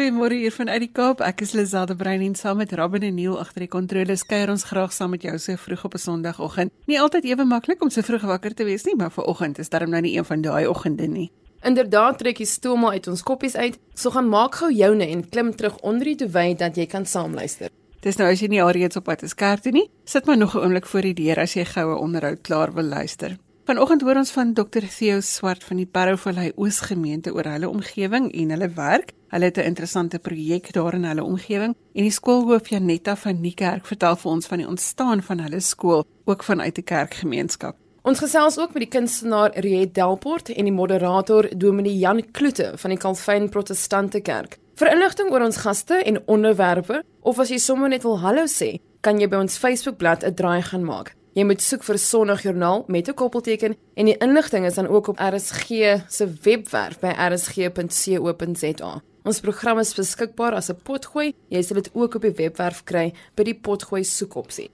Goeiemôre hier vanuit die Kaap. Ek is Lizade Brein en saam met Robin en Neil agter die kontroles kuier ons graag saam met jou so vroeg op 'n Sondagoggend. Nie altyd ewe maklik om so vroeg wakker te wees nie, maar vir oggend is darm nou nie een van daai oggende nie. Inderdaad trek stoel maar uit ons koppies uit. So gaan maak gou joune en klim terug onder die duvet dat jy kan saamluister. Dis nou as jy nie alreeds op pad is kerk toe nie, sit maar nog 'n oomblik voor die deur as jy goue onderhoud klaar wil luister. Vanoggend hoor ons van Dr Theo Swart van die Parouvallei Oosgemeente oor hulle omgewing en hulle werk. Hulle het 'n interessante projek daar in hulle omgewing en die skoolhoof Janetta van Niekerk vertel vir ons van die ontstaan van hulle skool ook vanuit 'n kerkgemeenskap. Ons gesels ook met die kunstenaar Riet Delport en die moderator Dominee Jan Kloete van die Calvin Protestante Kerk. Vir inligting oor ons gaste en onderwerpe of as jy sommer net wil hallo sê, kan jy by ons Facebookblad 'n draai gaan maak. Jy moet soek vir Sondagjoernaal met 'n koppelteken en die inligting is dan ook op RSG se webwerf by rsg.co.za. Ons program is beskikbaar as 'n potgooi. Jy sal dit ook op die webwerf kry by die potgooi soekopsie.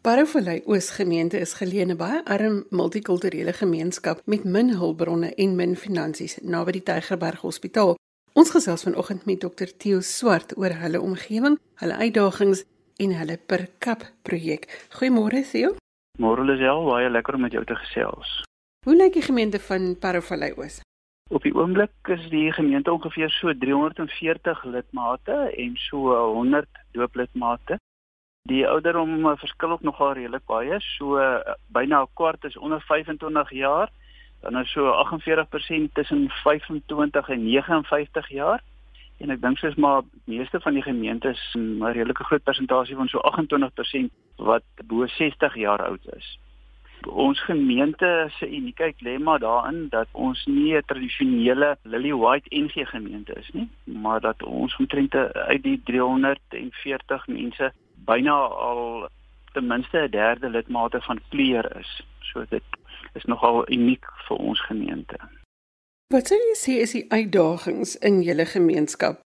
Parouvallei Oosgemeente is geleë in 'n baie arm multikulturele gemeenskap met min hulpbronne en min finansies naby die Tygerberg Hospitaal. Ons gesels vanoggend met Dr Theo Swart oor hulle omgewing, hulle uitdagings en hulle per kap projek. Goeiemôre Theo. Môre Lisel, baie lekker om met jou te gesels. Hoe lyk die gemeente van Parouvallei Oos? Op die oomblik is die gemeente ongeveer so 340 lidmate en so 100 dooplidmate. Die ouderdom verskil ook nogal redelik baie, so byna 'n kwart is onder 25 jaar dan is so 48% tussen 25 en 59 jaar. En ek dink soos maar meeste van die gemeentes 'n redelike groot persentasie van so 28% wat bo 60 jaar oud is. Ons gemeente se uniekheid lê maar daarin dat ons nie 'n tradisionele Lily White NG gemeente is nie, maar dat ons omtrent uit die 340 mense byna al ten minste 'n derde lidmate van kleur is. So dit is nogal uniek vir ons gemeente. Wat sou jy sê is die uitdagings in julle gemeenskap?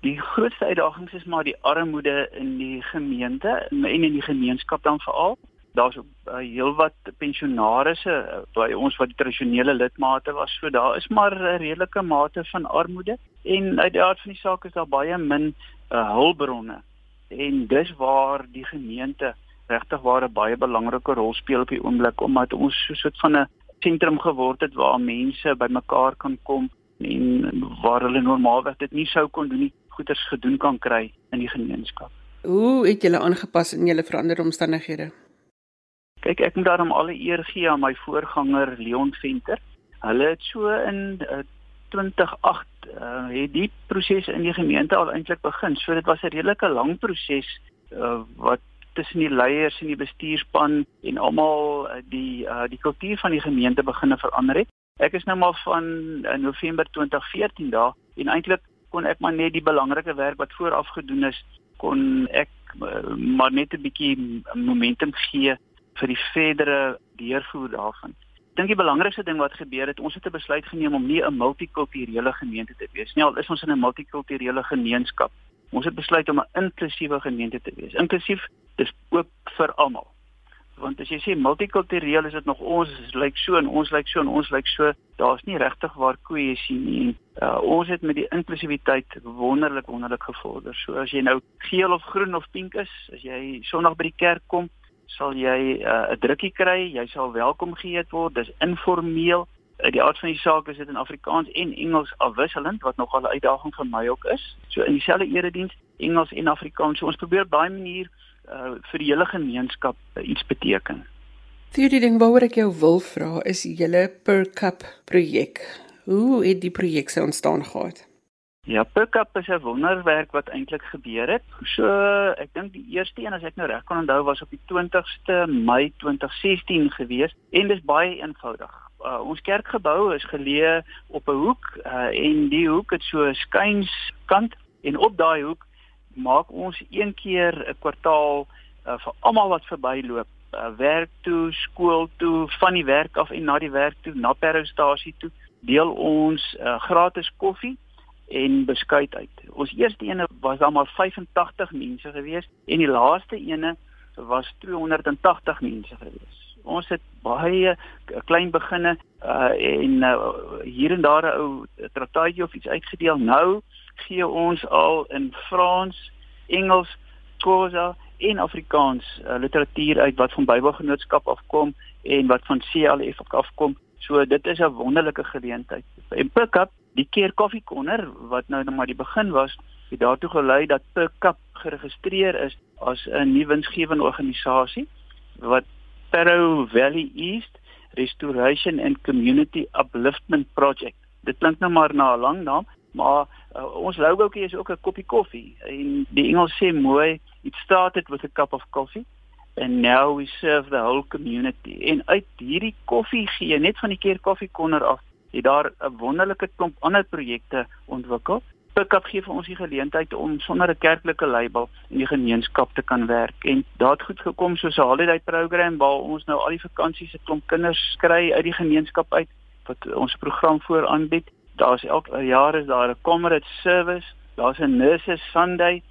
Die grootste uitdagings is maar die armoede in die gemeente en in die gemeenskap dan veral. Daar's uh, heelwat pensionarisse uh, by ons wat tradisionele lidmate was. So daar is maar 'n redelike mate van armoede en uit die aard van die saak is daar baie min uh, hulpbronne. En dis waar die gemeente regtig waar 'n baie belangrike rol speel op die oomblik omdat ons so 'n soort van 'n sentrum geword het waar mense bymekaar kan kom en waar hulle normaalweg dit nie sou kon doen nie, goeders gedoen kan kry in die gemeenskap. Hoe het julle aangepas in julle veranderde omstandighede? Kyk, ek moet daarom alle eer gee aan my voorganger Leon Venter. Hulle het so in uh, 2008 uh, het die proses in die gemeente al eintlik begin. So dit was 'n redelike lang proses uh, wat tussen die leiers en die bestuurspan en almal eh, die uh, die kultuur van die gemeente begine verander het. Ek is nou maar van uh, November 2014 daar en eintlik kon ek maar net die belangrike werk wat vooraf gedoen is kon ek uh, maar net 'n bietjie momentum gee vir die verdere deurvoer daarvan. Ek dink die belangrikste ding wat gebeur het, ons het 'n besluit geneem om nie 'n multikulturele gemeente te wees nie. Al is ons in 'n multikulturele gemeenskap, Ons het besluit om 'n inklusiewe gemeente te wees. Inklusief is oop vir almal. Want as jy sê multikultureel is dit nog ons lyk so en ons lyk so en ons lyk so, daar's nie regtig waar kohesie nie. Uh, ons het met die inklusiwiteit wonderlik wonderlik gevorder. So as jy nou geel of groen of pink is, as jy Sondag by die kerk kom, sal jy uh, 'n uh, drukkie kry, jy sal welkom geheet word. Dis informeel uit die aard van die saak is dit in Afrikaans en Engels afwisselend wat nogal 'n uitdaging vir my ook is. So in dieselfde erediens Engels en Afrikaans. So ons probeer op daai manier uh, vir die hele gemeenskap uh, iets beteken. Die ding waaroor ek jou wil vra is julle per cup projek. Hoe het die projek se ontstaan gehad? Ja, per cup is 'n wonderwerk wat eintlik gebeur het. So ek dink die eerste een as ek nou reg kan onthou was op die 20ste Mei 2016 gewees en dis baie eenvoudig uh, ons kerkgebou is geleë op 'n hoek uh, en die hoek het so 'n skynskant en op daai hoek maak ons een keer 'n kwartaal uh, vir almal wat verbyloop uh, werk toe, skool toe, van die werk af en na die werk toe, na perrostasie toe, deel ons uh, gratis koffie en beskuit uit. Ons eerste ene was dan maar 85 mense gewees en die laaste ene was 280 mense gewees. Ons het baie klein beginne uh, en uh, hier en daar 'n ou trataatjie of iets uitgedeel. Nou gee ons al in Frans, Engels, Xhosa en Afrikaans uh, literatuur uit wat van Bybelgenootskap afkom en wat van CLF afkom. So dit is 'n wonderlike geleentheid. En Pickup, die keer koffiekonner wat nou net maar die begin was, het daartoe gelei dat Pickup geregistreer is as 'n nuwe winsgewende organisasie wat Sparrow Valley East Restoration and Community Upliftment Project. Dit klink nou maar na 'n lang naam, maar uh, ons logoetjie is ook 'n koppie koffie en die Engels sê mooi, it started with a cup of coffee and now we serve the whole community. En uit hierdie koffie gee net van die keer koffiekonder af, het daar 'n wonderlike klomp ander projekte ontwikkel Pickup gee vir ons die geleentheid om sonder 'n kerklike label in die gemeenskap te kan werk en daad goed gekom soos 'n holiday program waar ons nou al die vakansies se klomp kinders kry uit die gemeenskap uit wat ons program voor aanbied. Daar's elke jaar is daar 'n comrade service, daar's 'n nurses Sunday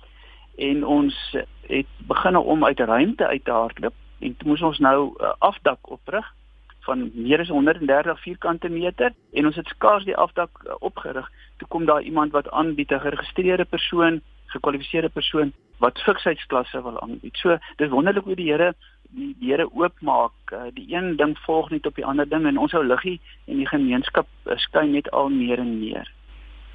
en ons het begin om uit ruimte uit te hardloop en moes ons nou 'n afdak oprig van meer as 130 vierkante meter en ons het skaars die afdak uh, opgerig toe kom daar iemand wat aanbied 'n geregistreerde persoon, gekwalifiseerde persoon wat fiksheidsklasse wil aanbied. So dis wonderlik hoe die Here die Here oopmaak. Uh, die een ding volg net op die ander ding en ons ou liggie en die gemeenskap uh, skyn net al meer en meer.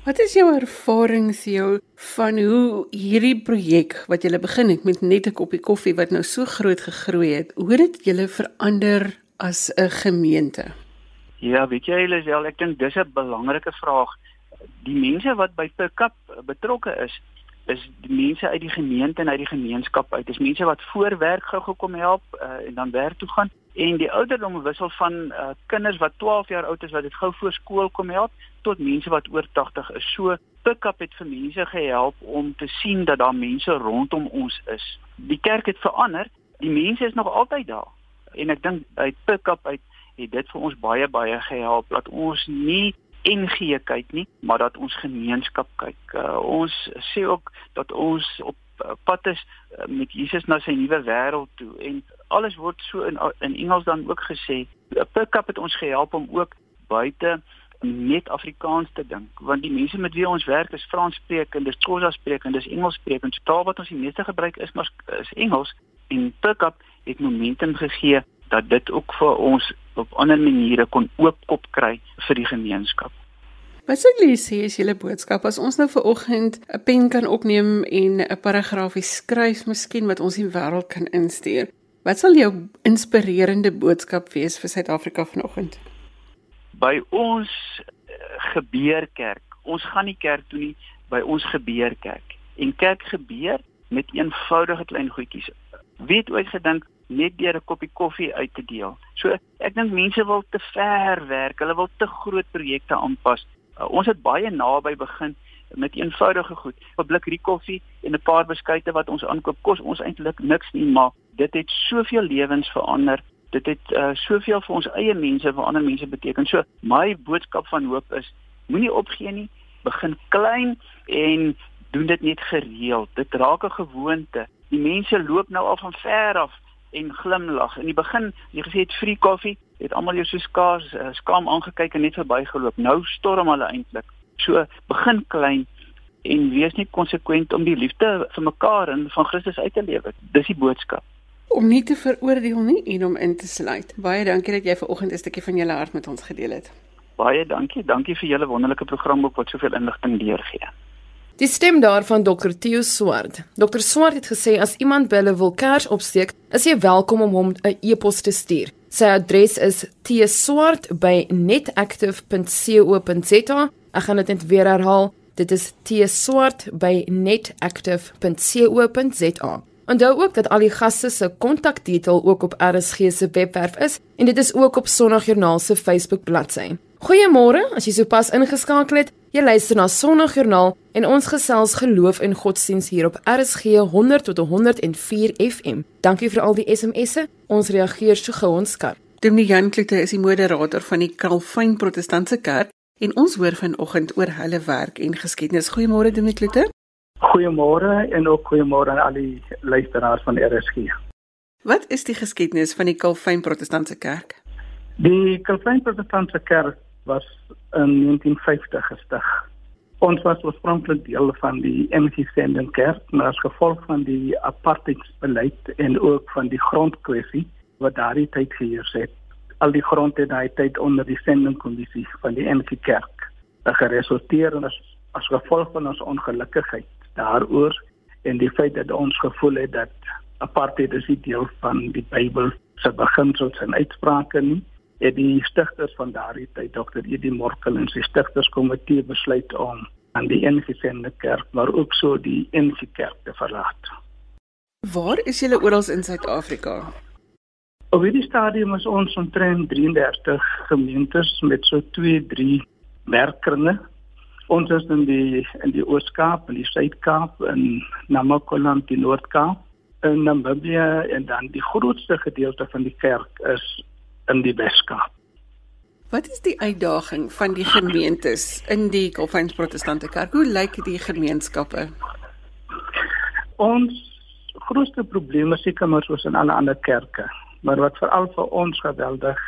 Wat is jou ervaring Theo van hoe hierdie projek wat jy begin het met net 'n koppie koffie wat nou so groot gegroei het, hoe het dit julle verander as 'n gemeente? Ja, weet jy, Lisel, ek dink dis 'n belangrike vraag. Die mense wat by Pickup betrokke is, is mense uit die gemeente en uit die gemeenskap uit. Dis mense wat voor werk gou gekom help uh, en dan werk toe gaan en die ouderdom wissel van uh, kinders wat 12 jaar oud is wat dit gou voor skool kom help tot mense wat oor 80 is. So Pickup het vir mense gehelp om te sien dat daar mense rondom ons is. Die kerk het verander. Die mense is nog altyd daar en ek dink uit pick-up uit het dit vir ons baie baie gehelp dat ons nie NG kyk nie, maar dat ons gemeenskap kyk. Uh, ons sê ook dat ons op uh, pad is uh, met Jesus na sy nuwe wêreld toe en alles word so in in Engels dan ook gesê. Pick-up het ons gehelp om ook buite net Afrikaans te dink want die mense met wie ons werk is Frans sprekend, dis Xhosa sprekend, dis Engels sprekend. Taal wat ons die meeste gebruik is maar is Engels en Pick-up het momentum gegee dat dit ook vir ons op ander maniere kon oopkop kry vir die gemeenskap. Wat sou jy sê is julle boodskap as ons nou ver oggend 'n pen kan opneem en 'n paragraafie skryf miskien wat ons die wêreld kan instuur? Wat sal jou inspirerende boodskap wees vir Suid-Afrika vanoggend? By ons eh, gebeur kerk. Ons gaan nie kerk toe nie, by ons gebeur kerk. En kerk gebeur met eenvoudige klein goedjies. Wie het ooit gedink net deur 'n koppie koffie uit te deel? So ek dink mense wil te ver werk. Hulle wil te groot projekte aanpas. Uh, ons het baie naby begin met eenvoudige goed. 'n Blik rie koffie en 'n paar beskuite wat ons aankoop kos ons eintlik niks nie, maar dit het soveel lewens verander. Dit het uh, soveel vir ons eie mense, vir ander mense beteken. So my boodskap van hoop is moenie opgee nie. Begin klein en doen dit net gereeld. Dit raak 'n gewoonte. Die mense loop nou al van ver af en glimlag. In die begin, jy gesê het free coffee, het almal jou so skaars uh, skaam aangekyk en net verbygeloop. Nou storm hulle eintlik. So begin klein en wees net konsekwent om die liefde vir mekaar en van Christus uit te lewe. Dis die boodskap. Om nie te veroordeel nie en om in te sluit. Baie dankie dat jy ver oggend 'n stukkie van jou hart met ons gedeel het. Baie dankie. Dankie vir julle wonderlike program ook wat soveel inligting deurgee. Die stem daarvan Dr. Theo Swart. Dr. Swart het gesê as iemand by hulle wil kers opsteek, is jy welkom om hom 'n e-pos te stuur. Sy adres is tswart@netactive.co.za. Ek gaan dit net weer herhaal. Dit is tswart@netactive.co.za. Onthou ook dat al die gaste se kontakdetail ook op RSG se webwerf is en dit is ook op Sondagjoernaal se Facebook bladsy. Goeiemôre, as jy sopas ingeskakel het. Jy luister na Sondagjoernaal en ons gesels geloof en godsdiens hier op RSG 100 tot 104 FM. Dankie vir al die SMS'e. Ons reageer so gou ons kan. Dominee Jan Klute is die moderator van die Calvin Protestantse Kerk en ons hoor vanoggend oor hulle werk en geskiedenis. Goeiemôre Dominee Klute. Goeiemôre en ook goeiemôre aan al die luisteraars van RSG. Wat is die geskiedenis van die Calvin Protestantse Kerk? Die Calvin Protestantse Kerk was in 1950 gestig. Ons was oorspronklik deel van die NG Sending Kerk, maar as gevolg van die apartheidsbeleid en ook van die grondkwessie wat daardie tyd geheers het, al die grond het daai tyd onder die sendingkommissie van die NG Kerk geresulteer en as, as gevolg van ons ongelukkigheid daaroor en die feit dat ons gevoel het dat apartheid is nie deel van die Bybel se beginsels en uitsprake nie het die stigters van daardie tyd Dr. Edie Morkel en sy stigterskomitee besluit om aan die NG Kerk maar ook so die NG Kerk te verlaat. Waar is julle oral in Suid-Afrika? Op hierdie stadium is ons omtrent 33 gemeentes met so 2-3 werkkringe. Ons is in die in die Oos-Kaap, in die Suid-Kaap, in Namakoland, die Noord-Kaap in Namibië en dan die grootste gedeelte van die kerk is in die Weskaap. Wat is die uitdaging van die gemeentes in die Calvins Protestante Kerk? Hoe lyk die gemeenskappe? Ons grootste probleem is seker maar soos in alle ander kerke, maar wat veral vir ons geweldig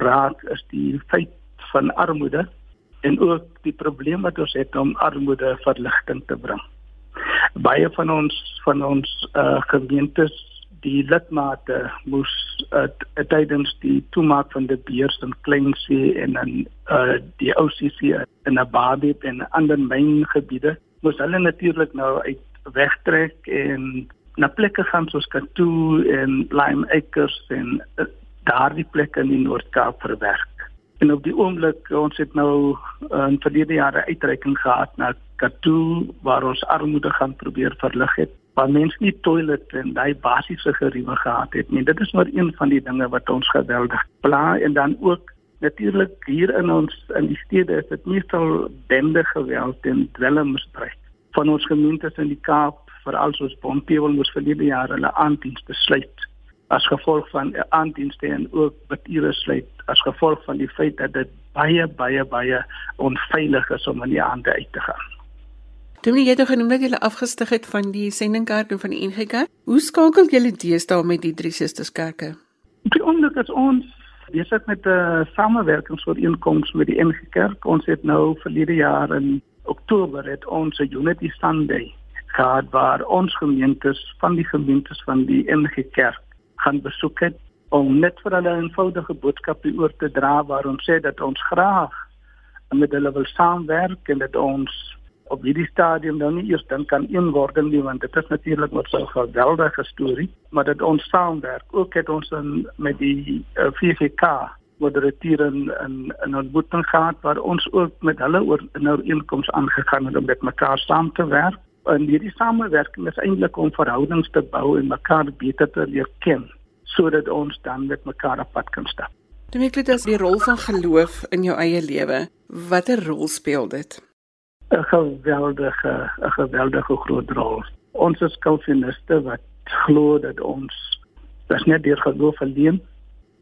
raak is die feit van armoede en ook die probleem wat ons het om armoede verligting te bring baie van ons van ons uh, gemeentes die lidmate moes uh, tydens die toemaak van die beurs in Kleinsee en in uh, die OCC in Abadi en ander myngebiede moes hulle natuurlik nou uit wegtrek en na plekke gaan soos Katoo en Lime Acres en uh, daardie plekke in die Noord-Kaap verwerk. En op die oomblik ons het nou uh, in verlede jare uitreiking gehad na Katoo waar ons armoede gaan probeer verlig het. Waar mense nie toilet en daai basiese geriewe gehad het nie. Dit is maar een van die dinge wat ons geweldig pla en dan ook natuurlik hier in ons in die stede is dit meestal bende geweld en dwelmmisbruik. Van ons gemeentes in die Kaap, veral soos Bontewil moes die jare hulle aandienste sluit as gevolg van aandienste en ook beture sluit as gevolg van die feit dat dit baie baie baie onveilig is om in die aande uit te gaan. Dominee, jy het genoem dat jy afgestig het van die sendingkerk en van die NG Kerk. Hoe skakel julle deesdae met die drie susterskerke? Die oomblik is ons besig met 'n uh, samewerkingsooreenkoms met die NG Kerk. Ons het nou verlede jaar in Oktober het ons 'n Unity Sunday gehad waar ons gemeentes van die gemeentes van die NG Kerk gaan besoek het om net vir hulle 'n eenvoudige boodskap oor te dra waar ons sê dat ons graag met hulle wil saamwerk en dat ons op hierdie stadium nou nie eers dink aan eenwording nie want dit is natuurlik wat so 'n geweldige storie maar dat ons saamwerk ook het ons in met die uh, eh, VVK wat dit hier in in 'n ontmoeting gehad waar ons ook met hulle oor nou inkomste aangegaan het om met mekaar saam te werk en hierdie samewerking is eintlik om verhoudings te bou en mekaar beter te leer ken sodat ons dan met mekaar op pad kan stap. Dit is net as die rol van geloof in jou eie lewe. Watter rol speel dit? 'n geweldige 'n geweldige groot rol. Ons is kalviniste wat glo dat ons dis net deur geloof alleen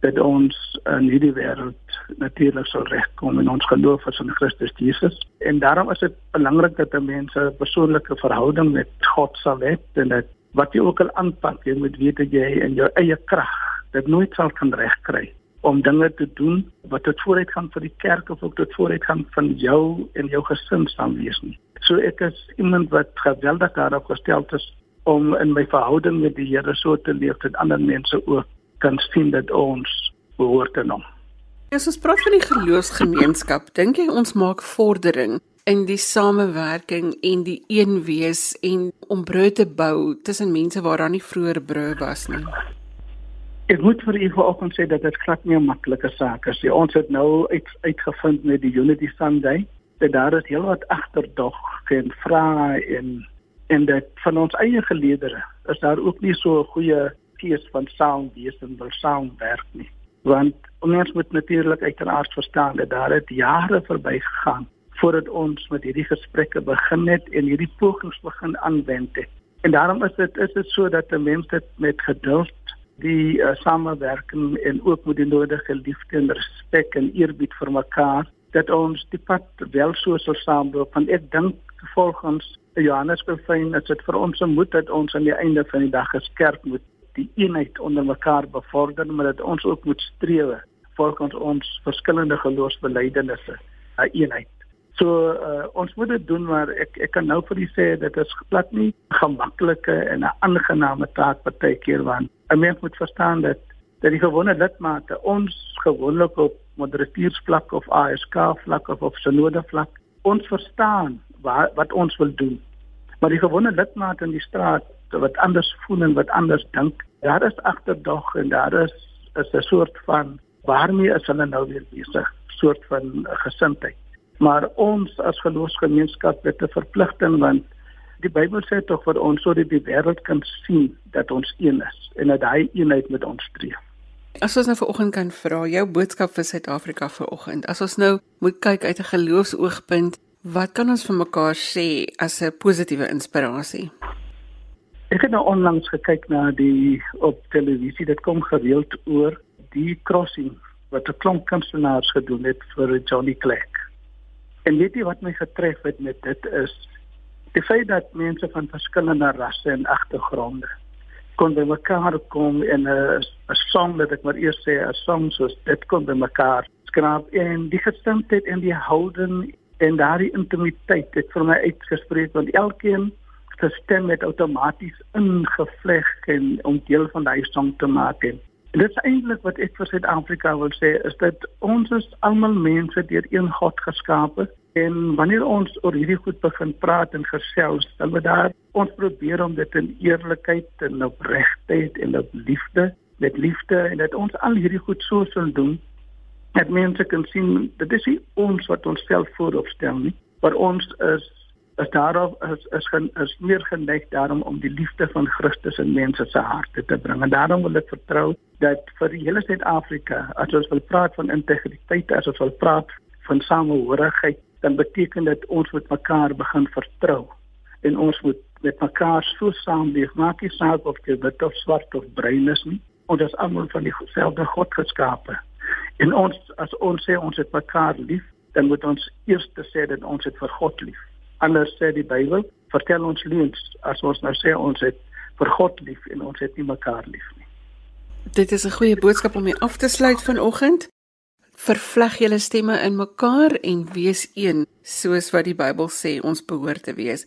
dat ons in hierdie wêreld natuurlik sal regkom en ons geloof is in Christus Jesus. En daarom is dit belangrik dat mense 'n persoonlike verhouding met God sal hê en dat wat jy ook al aanpak, jy moet weet dat jy in jou eie krag dit nooit sal kan regkry om dinge te doen wat tot vooruitgang vir die kerk of ook tot vooruitgang van jou en jou gesin sal wees nie. So ek is iemand wat geweldig daarop gestel is om in my verhouding met die Here so te leef dat ander mense ook kan sien dat ons behoort aan hom. As ons praat van die geloofsgemeenskap, dink jy ons maak vordering in die samewerking en die een wees en om brood te bou tussen mense waar daar nie vroeër brood was nie? Ek moet vir u vanoggend sê dat dit glad nie 'n maklike saak is nie. Ons het nou uit, uitgevind met die Unity Sunday dat daar is heelwat agterdog en vrae en en dat van ons eie geleedere is daar ook nie so 'n goeie gees van saamwees en wil saamwerk nie. Want ons moet natuurlik uiteraard verstaan dat daar het jare verby gegaan voordat ons met hierdie gesprekke begin het en hierdie pogings begin aanwend het. En daarom is dit is dit so dat mense dit met geduld die uh, samewerking en ook met die nodige liefde en respek en eerbied vir mekaar dat ons die pad wel so sal saamloop want ek dink volgens Johannes Bevyn is dit vir ons moet dat ons aan die einde van die dag geskerp moet die eenheid onder mekaar bevorder, maar dat ons ook moet streef volgens ons verskillende geloofsbelijdenisse na eenheid. So uh, ons moet dit doen maar ek ek kan nou vir u sê dit is glad nie gemaklike en 'n aangename taak partykeer want 'n mens moet verstaan dat dat die gewone lidmate ons gewoonlik op moderateursvlak of ASK vlak of op synode vlak ons verstaan wat wat ons wil doen. Maar die gewone lidmate in die straat wat anders voel en wat anders dink, daar is agterdog en daar is is 'n soort van waarmee is hulle nou weer besig, soort van gesindheid. Maar ons as geloofsgemeenskap het 'n verpligting want die Bybel sê tog vir ons sodat die wêreld kan sien dat ons een is en dat hy eenheid met ons streef. As ons nou vanoggend kan vra jou boodskap vir Suid-Afrika vanoggend. As ons nou moet kyk uit 'n geloofsoogpunt, wat kan ons vir mekaar sê as 'n positiewe inspirasie? Ek het nou onlangs gekyk na die op televisie, dit kom gereeld oor die crossing wat 'n klomp kunstenaars gedoen het vir Johnny Clegg. En weet jy wat my getref het met dit is die feit dat mense van verskillende rasse en agtergronde kon by mekaar kom in 'n 'n song wat ek maar eers sê 'n song soos dit kon by mekaar skraap en die gestemdheid en die houding en daardie intimiteit het vir my uitgespreek want elkeen se stem het outomaties ingevleg en om deel van daai song te maak en En dit is eintlik wat ek vir Suid-Afrika wil sê is dat ons is almal mense deur een God geskape en wanneer ons oor hierdie goed begin praat en gesels, dan moet daar ons probeer om dit in eerlikheid en opregtheid en op liefde, met liefde en dat ons al hierdie goed so sal doen dat mense kan sien dit is ons wat ons self vooropstel nie, maar ons is is daarop is is gen, is meer geneig daarom om die liefde van Christus in mense se harte te bring. En daarom wil ek vertrou dat vir die hele Suid-Afrika, as ons wil praat van integriteit, as ons wil praat van samehorigheid, dan beteken dit ons moet mekaar begin vertrou en ons moet met mekaar so saamleef, maak nie saak of jy wit of swart of bruin is nie. Ons is almal van dieselfde God geskape. En ons as ons sê ons het mekaar lief, dan moet ons eers sê dat ons het vir God lief anders sê die Bybel, vertel ons leuns as ons nou sê ons het vir God lief en ons het nie mekaar lief nie. Dit is 'n goeie boodskap om mee af te sluit vanoggend. Vervleg julle stemme in mekaar en wees een, soos wat die Bybel sê ons behoort te wees.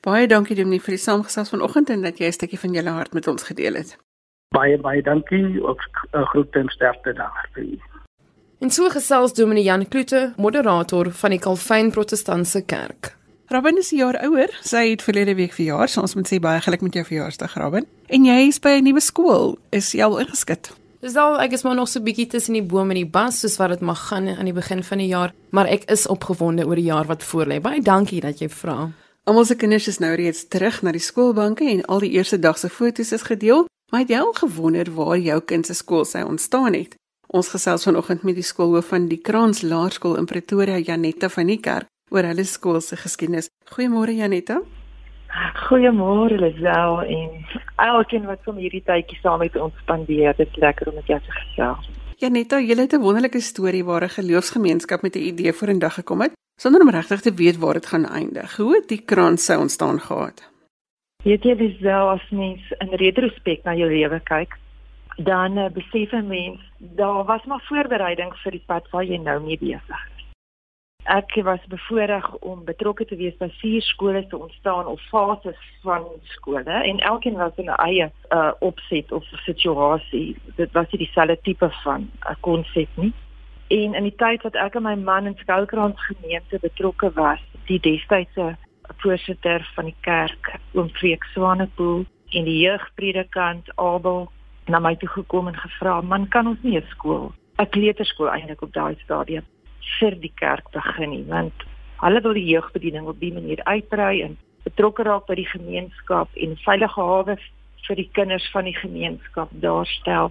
Baie dankie Dominee vir die saamgesels vanoggend en dat jy 'n stukkie van jou hart met ons gedeel het. Baie baie dankie. Ook 'n groet en sterkte daar vir u. En so gesels Dominee Jan Kloete, moderator van die Kalvyn Protestantse Kerk. Robin is 'n jaar ouer. Sy het verlede week verjaar, so ons moet sê baie geluk met jou verjaarsdag, Robin. En jy is by 'n nuwe skool. Is jy al ingeskryf? Dis al ek is maar nog so bietjie tussen die boom en die bas soos wat dit mag gaan aan die begin van die jaar, maar ek is opgewonde oor die jaar wat voorlê. Baie dankie dat jy vra. Almal se kinders is nou reeds terug na die skoolbanke en al die eerste dag se foto's is gedeel. Maar het jy al gewonder waar jou kind se skool sy ontstaan het? Ons gesels vanoggend met die skoolhoof van die Kraans Laerskool in Pretoria, Janetta van die Kerk oor hulle skool se geskiedenis. Goeiemôre Janetta. Goeiemôre Lisel en alkeen wat van hierdie tydjie saam met ons spandeer. Dit is lekker om met jou te gesels. Janetta, jy het 'n wonderlike storie waar 'n geloofsgemeenskap met 'n idee vorendag gekom het sonder om regtig te weet waar dit gaan eindig. Hoe het die krans sou ontstaan gehad? Weet jy Lisel as mens in retrospek na jou lewe kyk, dan uh, besef 'n mens daar was maar voorbereiding vir die pad waar jy nou mee besig is. Ek was bevoorreg om betrokke te wees by vier skole te ontstaan of fases van skole en elkeen was in 'n eie uh, opset of situasie. Dit was nie dieselfde tipe van 'n uh, konsep nie. En in die tyd wat ek en my man in Skoukrans gemeente betrokke was, die destydse voorsitter van die kerk, oom Freek Swanepoel en die jeugpredikant Abel na my toe gekom en gevra, "Man, kan ons nie 'n skool, 'n kleuterskool eintlik op daai stadium vir die kerk begin nie want hulle wil die jeugbediening op die manier uitbrei en betrokke raak by die gemeenskap en veilige hawe vir die kinders van die gemeenskap daarstel.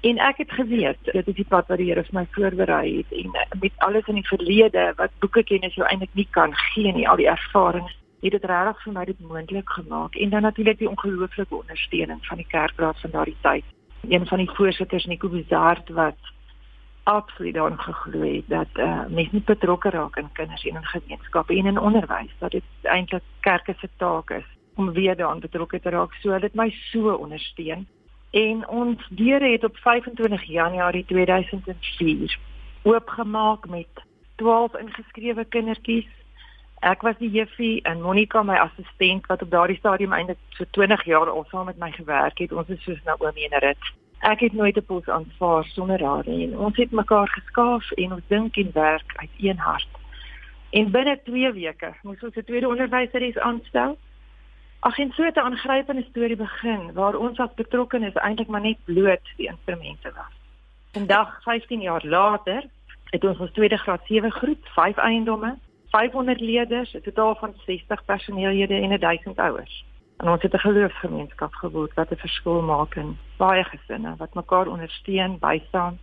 En ek het geweet dit is die pad wat die Here vir my voorberei het en eh, met alles in die verlede wat boekekennis jou eintlik nie kan gee nie, al die ervarings het dit regtig vir my dit moontlik gemaak en dan natuurlik die ongelooflike ondersteuning van die kerkraad van daardie tyd. Een van die voorsitters Nico Bizard wat absoluut daarin geglo het dat uh, mense nie betrokke raak in kinders en in gemeenskappe en in onderwys dat dit eintlik kerke se taak is om weer daaraan betrokke te raak. So dit my so ondersteun. En ons deure het op 25 Januarie 2004 oopgemaak met 12 ingeskrewe kindertjies. Ek was die juffie en Monica my assistent wat op daardie stadium eintlik so 20 jaar al saam met my gewerk het. Ons is soos Naomi en Rit. Ek het nooit 'n pos aanvaar sonder haar nie. Ons het mekaar geskaaf en ons dink en werk uit een hart. En binne 2 weke moes ons 'n tweede onderwyseres aanstel. Ag en so 'n aangrypende storie begin waar ons as betrokkenes eintlik maar net bloot die instrumente was. Vandag 15 jaar later het ons ons tweede graad 7 groep, 5 eiendomme, 500 leerders, 'n totaal van 60 personeellede en 1000 ouers. En ons het 'n geloofsgemeenskap geword wat 'n verskil maak in baie gesinne wat mekaar ondersteun, bystaan,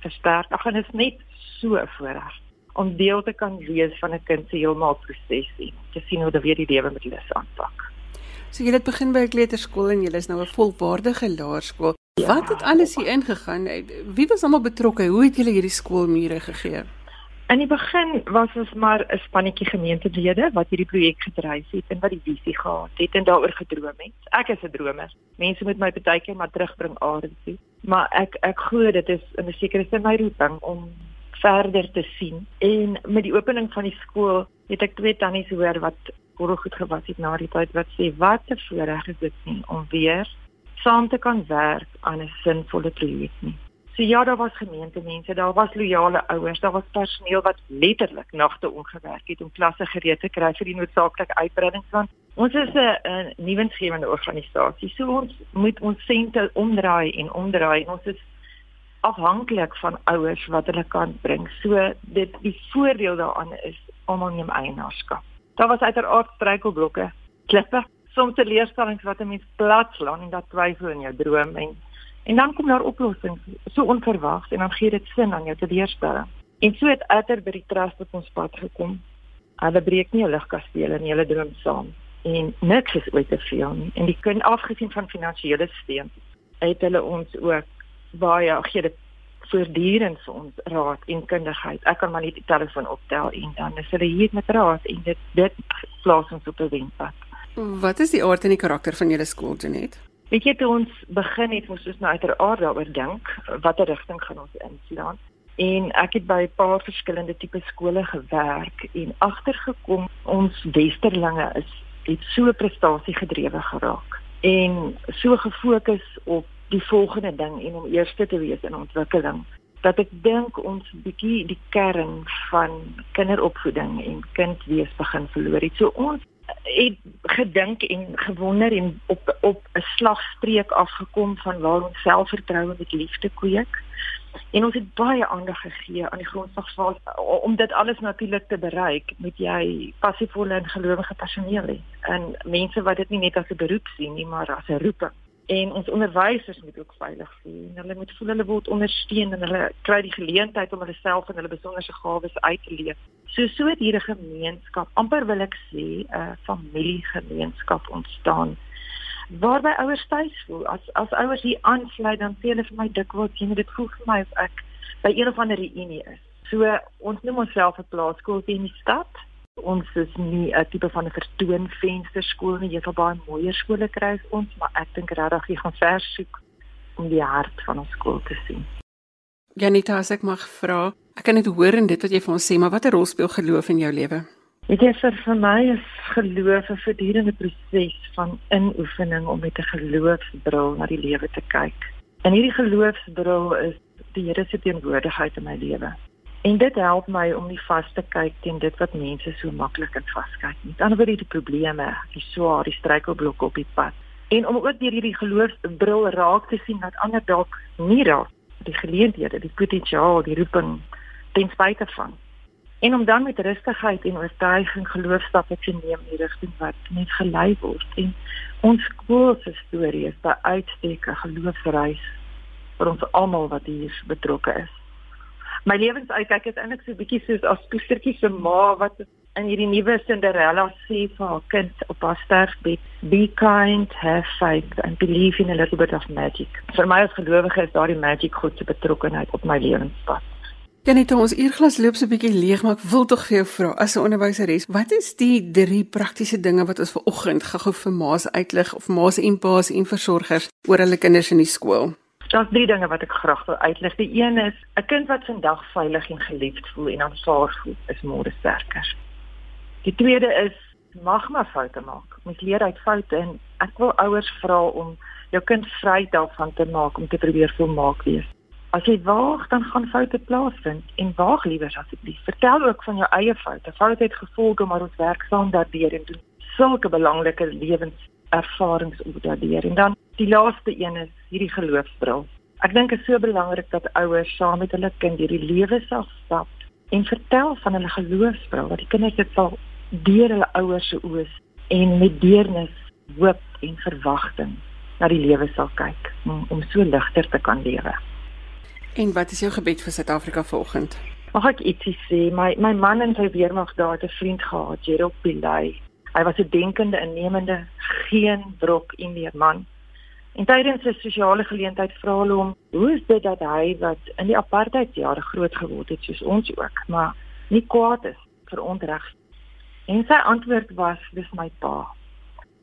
versterk. Ag en dit is net so 'n voorreg om deel te kan wees van 'n kind se heeltemal proses en te sien hoe dit weer die lewe met lus aanpak. So jy het begin by 'n kleuterskool en jy is nou 'n volwaardige laerskool. Ja, Wat het alles hier ingegaan? Wie was almal betrokke? Hoe het julle hierdie skoolmure gegee? In die begin was ons maar 'n spannetjie gemeentelede wat hierdie projek gedryf het en wat die visie gehad het en daaroor gedroom het. Ek is 'n dromer. Mense moet my baie keer maar terugbring aarde toe. Maar ek ek glo dit is in 'n sekere sin my roeping om verder te sien. En met die opening van die skool het ek twee tannies hoor wat baie goed gewas het na die tyd wat sê wat 'n voorreg is dit nie om weer saam te kan werk aan 'n sinvolle projek nie. So ja, daar was gemeentemense, daar was loyale ouers, daar was personeel wat letterlik nagte ongewerk het om klasse gereed te kry vir die noodsaaklike uitbreidings want ons is 'n nuwensgewende organisasie. So ons moet ons sente omdraai en omdraai ons is afhanklik van ouers wat hulle kan bring. So dit die voordeel daaraan is almal neem eienaarskap. Daar was uiteraard struikelblokke, klippe, soms teleurstellings wat 'n mens platslaan en dat twyfel in jou droom en en dan kom daar oplossings so onverwags en dan gee dit sin aan jou teleurstelling. En so het Utter by die trust op ons pad gekom. Hulle breek nie 'n ligkasteel in hulle droom saam en niks is ooit te veel nie. En die kind afgesien van finansiële steun het hulle ons ook baie gee dit voortdurend vir ons raad en kundigheid. Ek kan maar net die telefoon optel en dan is hulle hier met raad en dit dit plaas ons op 'n wenpad. Wat is die aard en die karakter van julle skool Janet? Weet jy toe ons begin het, ons nou uiteraard daaroor dink watter rigting gaan ons inslaan. En ek het by 'n paar verskillende tipe skole gewerk en agtergekom ons westerlinge is het so prestasiegedrewe geraak en so gefokus op die volgende ding en om eerste te wees in ontwikkeling dat ek dink ons bietjie die kern van kinderopvoeding en kindwees begin verloor het. So ons het gedink en gewonder en op op 'n slagstreek afgekom van waar ons selfvertroue met liefde kweek. En ons het baie aandag gegee aan die grondslagsfase om dit alles natuurlik te bereik, moet jy passievolle en gelowige personeel hê. En mense wat dit nie net as 'n beroep sien nie, maar as 'n roeping en ons onderwysers moet ook veilig voel en hulle moet voel hulle word ondersteun en hulle kry die geleentheid om hulle self en hulle besonderse gawes uit te leef. So so het hier 'n gemeenskap, amper wil ek sê 'n familiegemeenskap ontstaan waarby ouers tuis voel. As as ouers hier aansluit dan sê hulle vir my dikwels jy moet dit voel vir my of ek by een of ander reunie is. So ons noem onsself 'n plaaskool in die stad Ons is nie 'n tipe van 'n vertoonvensterskool nie. Jy sal baie mooier skole kry as ons, maar ek dink regtig jy gaan vers soek om die hart van ons skool te sien. Janita, as ek mag vra, ek kan net hoor in dit wat jy vir ons sê, maar watter rol speel geloof in jou lewe? Dit is vir, vir my is geloof 'n voortdurende proses van inoefening om met 'n geloofsbril na die lewe te kyk. En hierdie geloofsbril is die Here se teenwoordigheid in my lewe. En dit help my om nie vas te kyk teen dit wat mense so maklik in vaskyk nie. Dan word die probleme, die swaar, die struikelblokke op die pad. En om ook deur hierdie geloofsbril raak te sien dat ander dalk nie raak die geleenthede, die potensiaal, die roeping ten spyte van. En om dan met rustigheid en oortuiging geloofstappe te neem in die rigting wat net gelei word. En ons skool se storie is by uitstek 'n geloofsreis vir ons almal wat hier betrokke is my lewensuitkyk is eintlik so bietjie soos as poestertjie se ma wat in hierdie nuwe Cinderella sê vir haar kind op haar sterfbed be kind have faith and believe in a little bit of magic vir my as gelowige is daardie magic goed se betrokkenheid op my lewenspad Janita, ons uurglas loop so 'n bietjie leeg, maar ek wil tog vir jou vra as 'n onderwyseres, wat is die drie praktiese dinge wat ons ver oggend gou-gou vir ma's uitlig of ma's en pa's en versorgers oor hulle kinders in die skool? Daar's drie dinge wat ek graag wil uitlig. Die een is 'n kind wat vandag veilig en geliefd voel en aanvaar voel, is môre sterker. Die tweede is mag maar foute maak. Mens leer uit foute en ek wil ouers vra om jou kind vry daarvan te maak om te probeer volmaak wees. As jy waag, dan gaan foute plaasvind en waag liewer asseblief. Vertel ook van jou eie foute. Foute het gevolge, maar ons werk saam daardeur en doen sulke belangrike lewenservarings op daardeur. En dan die laaste een is hierdie geloofsbril. Ek dink dit is so belangrik dat ouers saam met hulle kind hierdie lewe sal stap en vertel van hulle geloofsbril wat die kinders dit sal deur hulle ouers se oë en met deernis, hoop en verwagting na die lewe sal kyk om, om so ligter te kan lewe. En wat is jou gebed vir Suid-Afrika vanoggend? Mag ek ietsie sê? My my man en sy weermag daar het 'n vriend gehad, Gerald Pillay. Hy was 'n denkende, innemende, geen brok Indiër man. En tydens 'n sosiale geleentheid vra hulle hom, "Hoe is dit dat hy wat in die apartheidjare groot geword het soos ons ook, maar nie kwaad is vir onreg?" En sy antwoord was, "Dis my pa.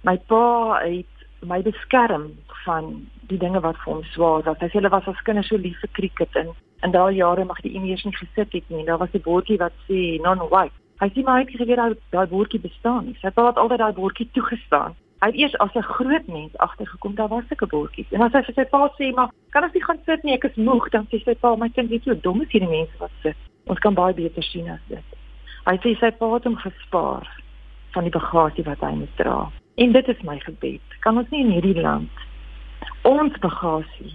My pa het my beskerm van die dinge wat vir hom swaar was. Hy sê hulle was as kinders so lief vir cricket en in daai jare mag die Indiërs nie gesit het nie. Daar was 'n bordjie wat sê non-white. Hy sê maar hy het geweet daai daai bordjie bestaan nie. Sy het altyd daai bordjie toegestaan. Hy het eers as 'n groot mens agtergekom daar was sulke bordjies. En as hy vir sy pa sê maar kan ons nie gaan sit nie, ek is moeg, dan sê sy pa my kind is so dom as hierdie mense wat sit. Ons kan baie beter sien as dit. Hy sê sy pa het hom gespaar van die bagasie wat hy moet dra. En dit is my gebed. Kan ons nie in hierdie land ons bagasie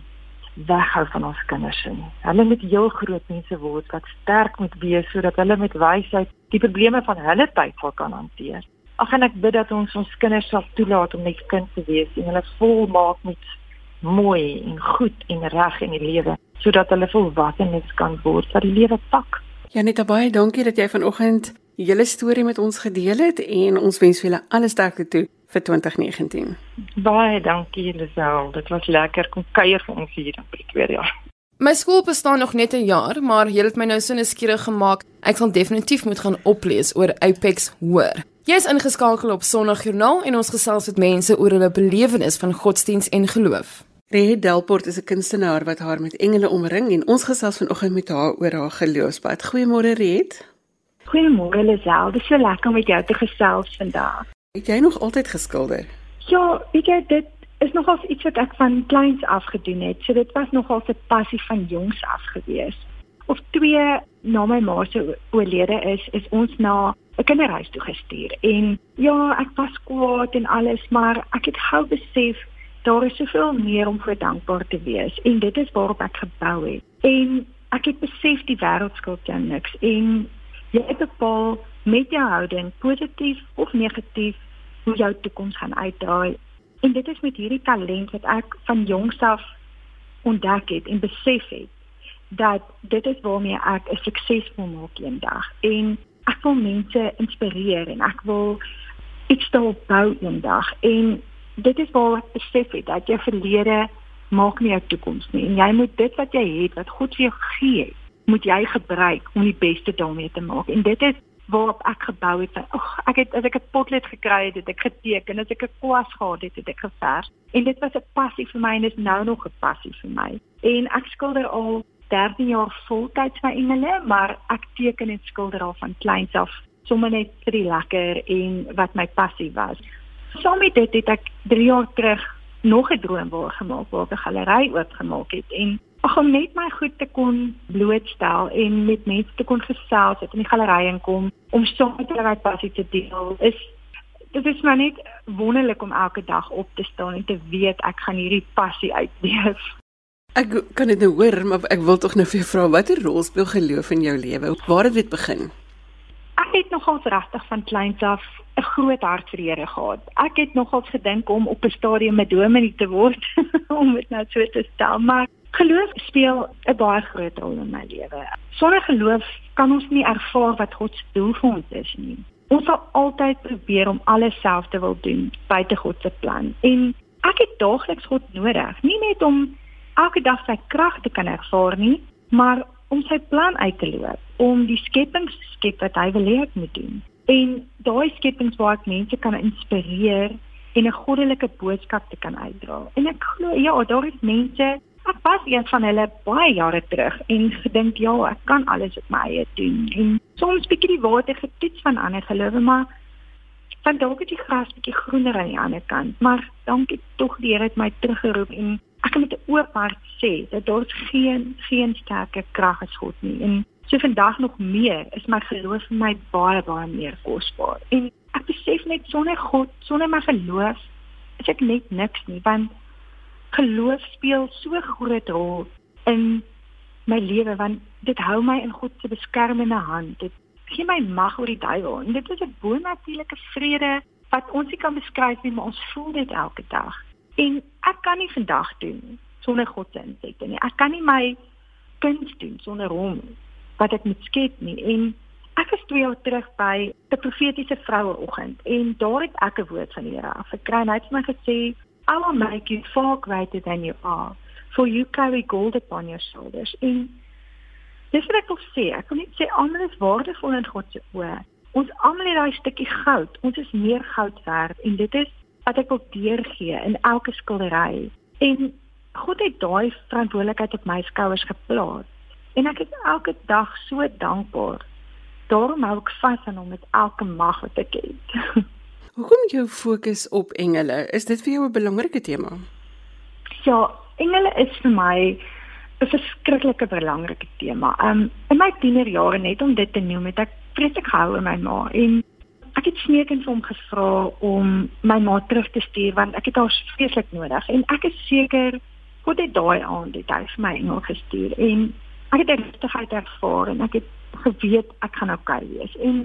weghou van ons kinders nie. Hulle moet heel groot mense word wat sterk moet wees sodat hulle met wysheid die probleme van hulle tyd sal kan hanteer. Ag en ek bid dat ons ons kinders sal toelaat om net kind te wees en hulle volmaak met mooi en goed en reg in die lewe sodat hulle volwassenes kan word vir die lewe pak. Janita baie dankie dat jy vanoggend hele storie met ons gedeel het en ons wens julle alles sterkte toe vir 2019. Baie dankie Lisel, dit was lekker kom kuier vir ons hier in Pretoria. My skool bestaan nog net 'n jaar, maar jy het my nou so nuuskierig gemaak. Ek gaan definitief moet gaan oplees oor Apex hoor. Jy is ingeskakel op Sondagjoernaal en ons gesels met mense oor hulle belewenis van godsdiens en geloof. Rehe Delport is 'n kunstenaar wat haar met engele omring en ons gesels vanoggend met haar oor haar geloofspad. Goeiemôre Rehe. Goeiemôre Lisel, dit is so lekker om met jou te gesels vandag. Het jy nog altyd geskilder? Ja, weet jy dit is nogals iets wat ek van kleins af gedoen het. So dit was nogals 'n passie van jongs af gewees. Of twee na my ma se oorlede is, is ons na 'n kinderhuis toe gestuur. En ja, ek was kwaad en alles, maar ek het gou besef daar is soveel meer om voor dankbaar te wees en dit is waarop ek gebou het. En ek het besef die wêreld skuld jou niks en jy bepaal met jou houding positief of negatief hoe jou toekoms gaan uitdraai. En dit is met hierdie talent wat ek van jongs af ontdek het en besef het dat dit is waarmee ek 'n suksesvol maak eendag. En ek wil mense inspireer en ek wil iets bou eendag. En dit is waar ek besef het dat jou verlede maak nie jou toekoms nie. En jy moet dit wat jy het, wat God vir jou gegee het, moet jy gebruik om die beste daarmee te maak. En dit is waarop ek gebou het. Ag, ek het as ek 'n potlood gekry het, het ek geteken, as ek 'n kwas gehad het, het ek geverf. En dit was 'n passie vir my en is nou nog 'n passie vir my. En ek skilder al 13 jaar voltyds my engele, maar ek teken en skilder al van kleins af, sommer net vir die lekker en wat my passie was. Saam met dit het ek 3 jaar terug nog 'n droom waar gemaak waar 'n galery oopgemaak het en ag om net my goed te kon blootstel en met mense te kon gesels het in die galery en kom om met hulle my passie te deel is dit is maar net wonderlik om elke dag op te staan en te weet ek gaan hierdie passie uitleef. Ek kan dit nou hoor, maar ek wil tog nou vir jou vra watter rol speel geloof in jou lewe? Waar het dit begin? Het nogal regtig van kleins af 'n groot hart vir die Here gehad. Ek het nogal gedink om op 'n stadium 'n dominee te word om dit nou so te stel, maar Geloof speel 'n baie groot rol in my lewe. Sonder geloof kan ons nie ervaar wat God se doel vir ons is nie. Ons sal altyd probeer om alles self te wil doen buite God se plan. En ek het daagliks God nodig, nie net om elke dag sy krag te kan ervaar nie, maar om sy plan uit te loop, om die skepping te skep wat hy wil hê ek moet doen. En daai skepings waar ek mense kan inspireer en 'n goddelike boodskap te kan uitdra. En ek glo ja, daar is mense Ek was een van hulle baie jare terug en gedink ja, ek kan alles op my eie doen. En soms bietjie die water getoets van ander gelowe, maar van dalk is die gras bietjie groener aan die ander kant. Maar dankie tog die Here het my teruggeroep en ek kan met 'n oop hart sê dat daar geen geen sterker krag as God nie. En so vandag nog meer is my geloof vir my baie baie meer kosbaar. En ek besef net sonder God, sonder my geloof, is ek net niks nie, want geloof speel so groot rol in my lewe want dit hou my in God se beskermende hand. Dit gee my mag oor die duiwel en dit is 'n bonatuurlike vrede wat ons nie kan beskryf nie, maar ons voel dit elke dag. En ek kan nie vandag doen sonder God se insette nie. Ek kan nie my kuns doen sonder hom wat ek moet skep nie. En ek was 2 jaar terug by 'n profetiese vroueoggend en daar het ek 'n woord van die Here afgekry en hy het my gesê, "I will make you far greater than you are, for you carry gold upon your shoulders." En dis wat ek wil sê. Ek wil net sê almal is waardevol in God se oë. Ons almal het daai stukkie goud. Ons is meer goud werd en dit is wat ek wil deurgee in elke skildery. En God het daai verantwoordelikheid op my skouers geplaas. En ek is elke dag so dankbaar. Daarom hou ek vas aan hom met elke mag wat ek het. Hoekom jou fokus op engele? Is dit vir jou 'n belangrike tema? Ja, engele is vir my 'n verskriklike belangrike tema. Um in my tienerjare net om dit te noem, het ek vreeslik gehou in my ma en ek het smeekend vir hom gevra om my ma terug te stuur want ek het haar vreeslik nodig en ek is seker God het daai aand dit hy vir my engel gestuur en ek het rustigheid ervaar en ek het geweet ek gaan okay wees. En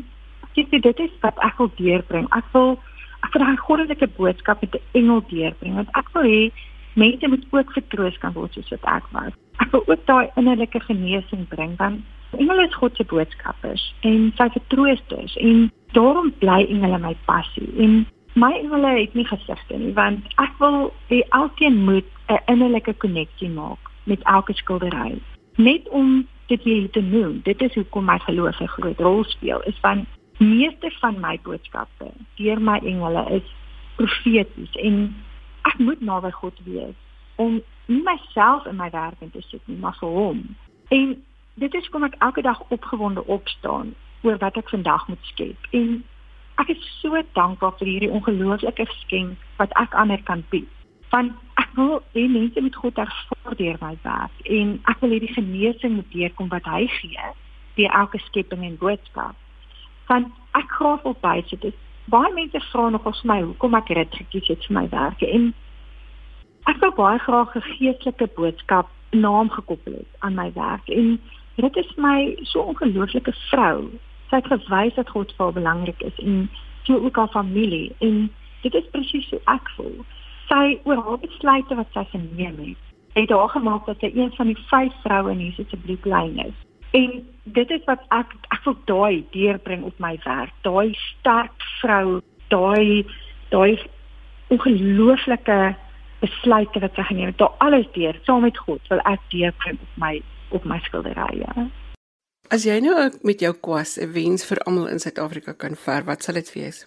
dit dit is wat ek wil deurbring. Ek wil ek wil daai goddelike boodskap met 'n engel deurbring want ek wil hê mense moet ook vertroos kan word soos wat ek was. Ek wil ook daai innerlike genesing bring want engele is God se boodskappers en sy vertroosters en daarom bly engele my passie. En my engele het nie gesigte nie want ek wil hê elkeen moet 'n innerlike koneksie maak met elke skildery net om dit hier te noem dit is hoekom my geloof 'n groot rol speel is van meeste van my boodskappe deur my engele is profeties en ek moet naby God wees om nie myself in my werk in te sit nie maar vir hom en dit is kom ek elke dag opgewonde opstaan oor wat ek vandag moet skep en ek is so dankbaar vir hierdie ongelooflike geskenk wat ek ander kan bied. Want ek wil hê mense moet God ervaar deur my werk en ek wil hê die genesing moet deurkom wat hy gee deur elke skepping en boodskap. Want ek graag op by sit. Baie mense vra nog ons my hoekom ek dit gekies het vir my werk en ek wil baie graag 'n geestelike boodskap naam gekoppel het aan my werk en dit is my so ongelooflike vrou sy het gewys dat God vir haar belangrik is en so ook haar familie en dit is presies hoe ek voel. Sy oor haar besluite wat sy geneem het, het haar gemaak dat sy een van die vyf vroue in Jesus se bloedlyn is. En dit is wat ek ek wil daai deurbring op my werk. Daai sterk vrou, daai daai ongelooflike besluite wat sy geneem het, daai alles deur saam met God wil ek deurbring op my op my skilderye. As jy nou met jou kwas 'n wens vir almal in Suid-Afrika kan ver, wat sal dit wees?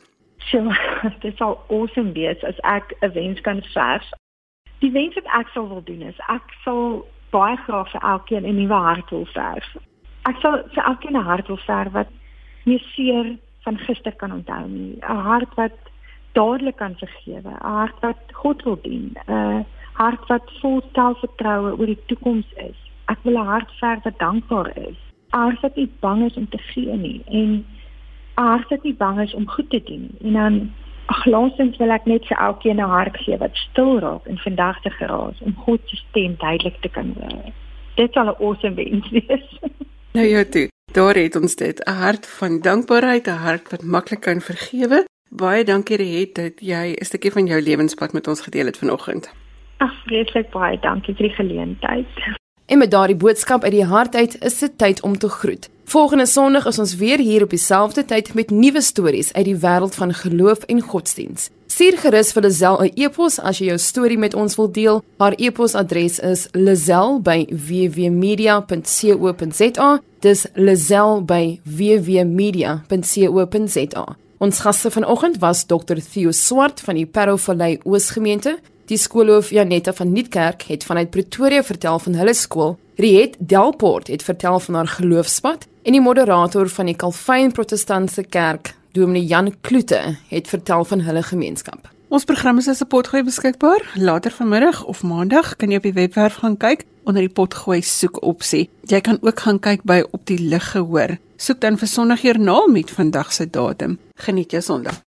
So, dit sal awesome wees as ek 'n wens kan verf. Die wens wat ek sou wil doen is ek sal baie graag vir elkeen 'n nuwe hart wil verf. Ek sal vir elkeen 'n hart wil verf wat nie seer van gister kan onthou nie. 'n Hart wat dadelik kan vergewe, 'n hart wat God wil dien, 'n hart wat vol selfvertroue oor die toekoms is. Ek wil 'n hart verf wat dankbaar is aard wat nie bang is om te gee nie en aard wat nie bang is om goed te doen. En dan ag laasens wil ek net vir elkeen 'n hart gee wat stil raak en vandag te geraas om God se stem duidelik te kan hoor. Dit sal 'n awesome wens wees. Nou ja, toe. Daar het ons dit, 'n hart van dankbaarheid, 'n hart wat maklik kan vergewe. Baie dankie Riet dat jy 'n stukkie van jou lewenspad met ons gedeel het vanoggend. Ag, vreeslik baie dankie vir die geleentheid. En met daardie boodskap uit die hart uit is dit tyd om te groet. Volgende Sondag is ons weer hier op dieselfde tyd met nuwe stories uit die wêreld van geloof en godsdiens. Stuur gerus vir Lazel 'n e-pos as jy jou storie met ons wil deel. Haar e-posadres is lazel@wwmedia.co.za. Dis lazel@wwmedia.co.za. Ons gaste vanoggend was Dr Theo Swart van die Parow Valley Oosgemeente. Die skoolhoof Janetta van Nuutkerk het vanuit Pretoria vertel van hulle skool. Riet Delport het vertel van haar geloofspad en die moderator van die Calvin Protestantse Kerk, Dominee Jan Kloete, het vertel van hulle gemeenskap. Ons program is as 'n potgooi beskikbaar. Later vanmiddag of maandag kan jy op die webwerf gaan kyk onder die potgooi soek opsie. Jy kan ook gaan kyk by op die lig gehoor. Soek dan vir Sondagjoernaal met vandag se datum. Geniet jou Sondag.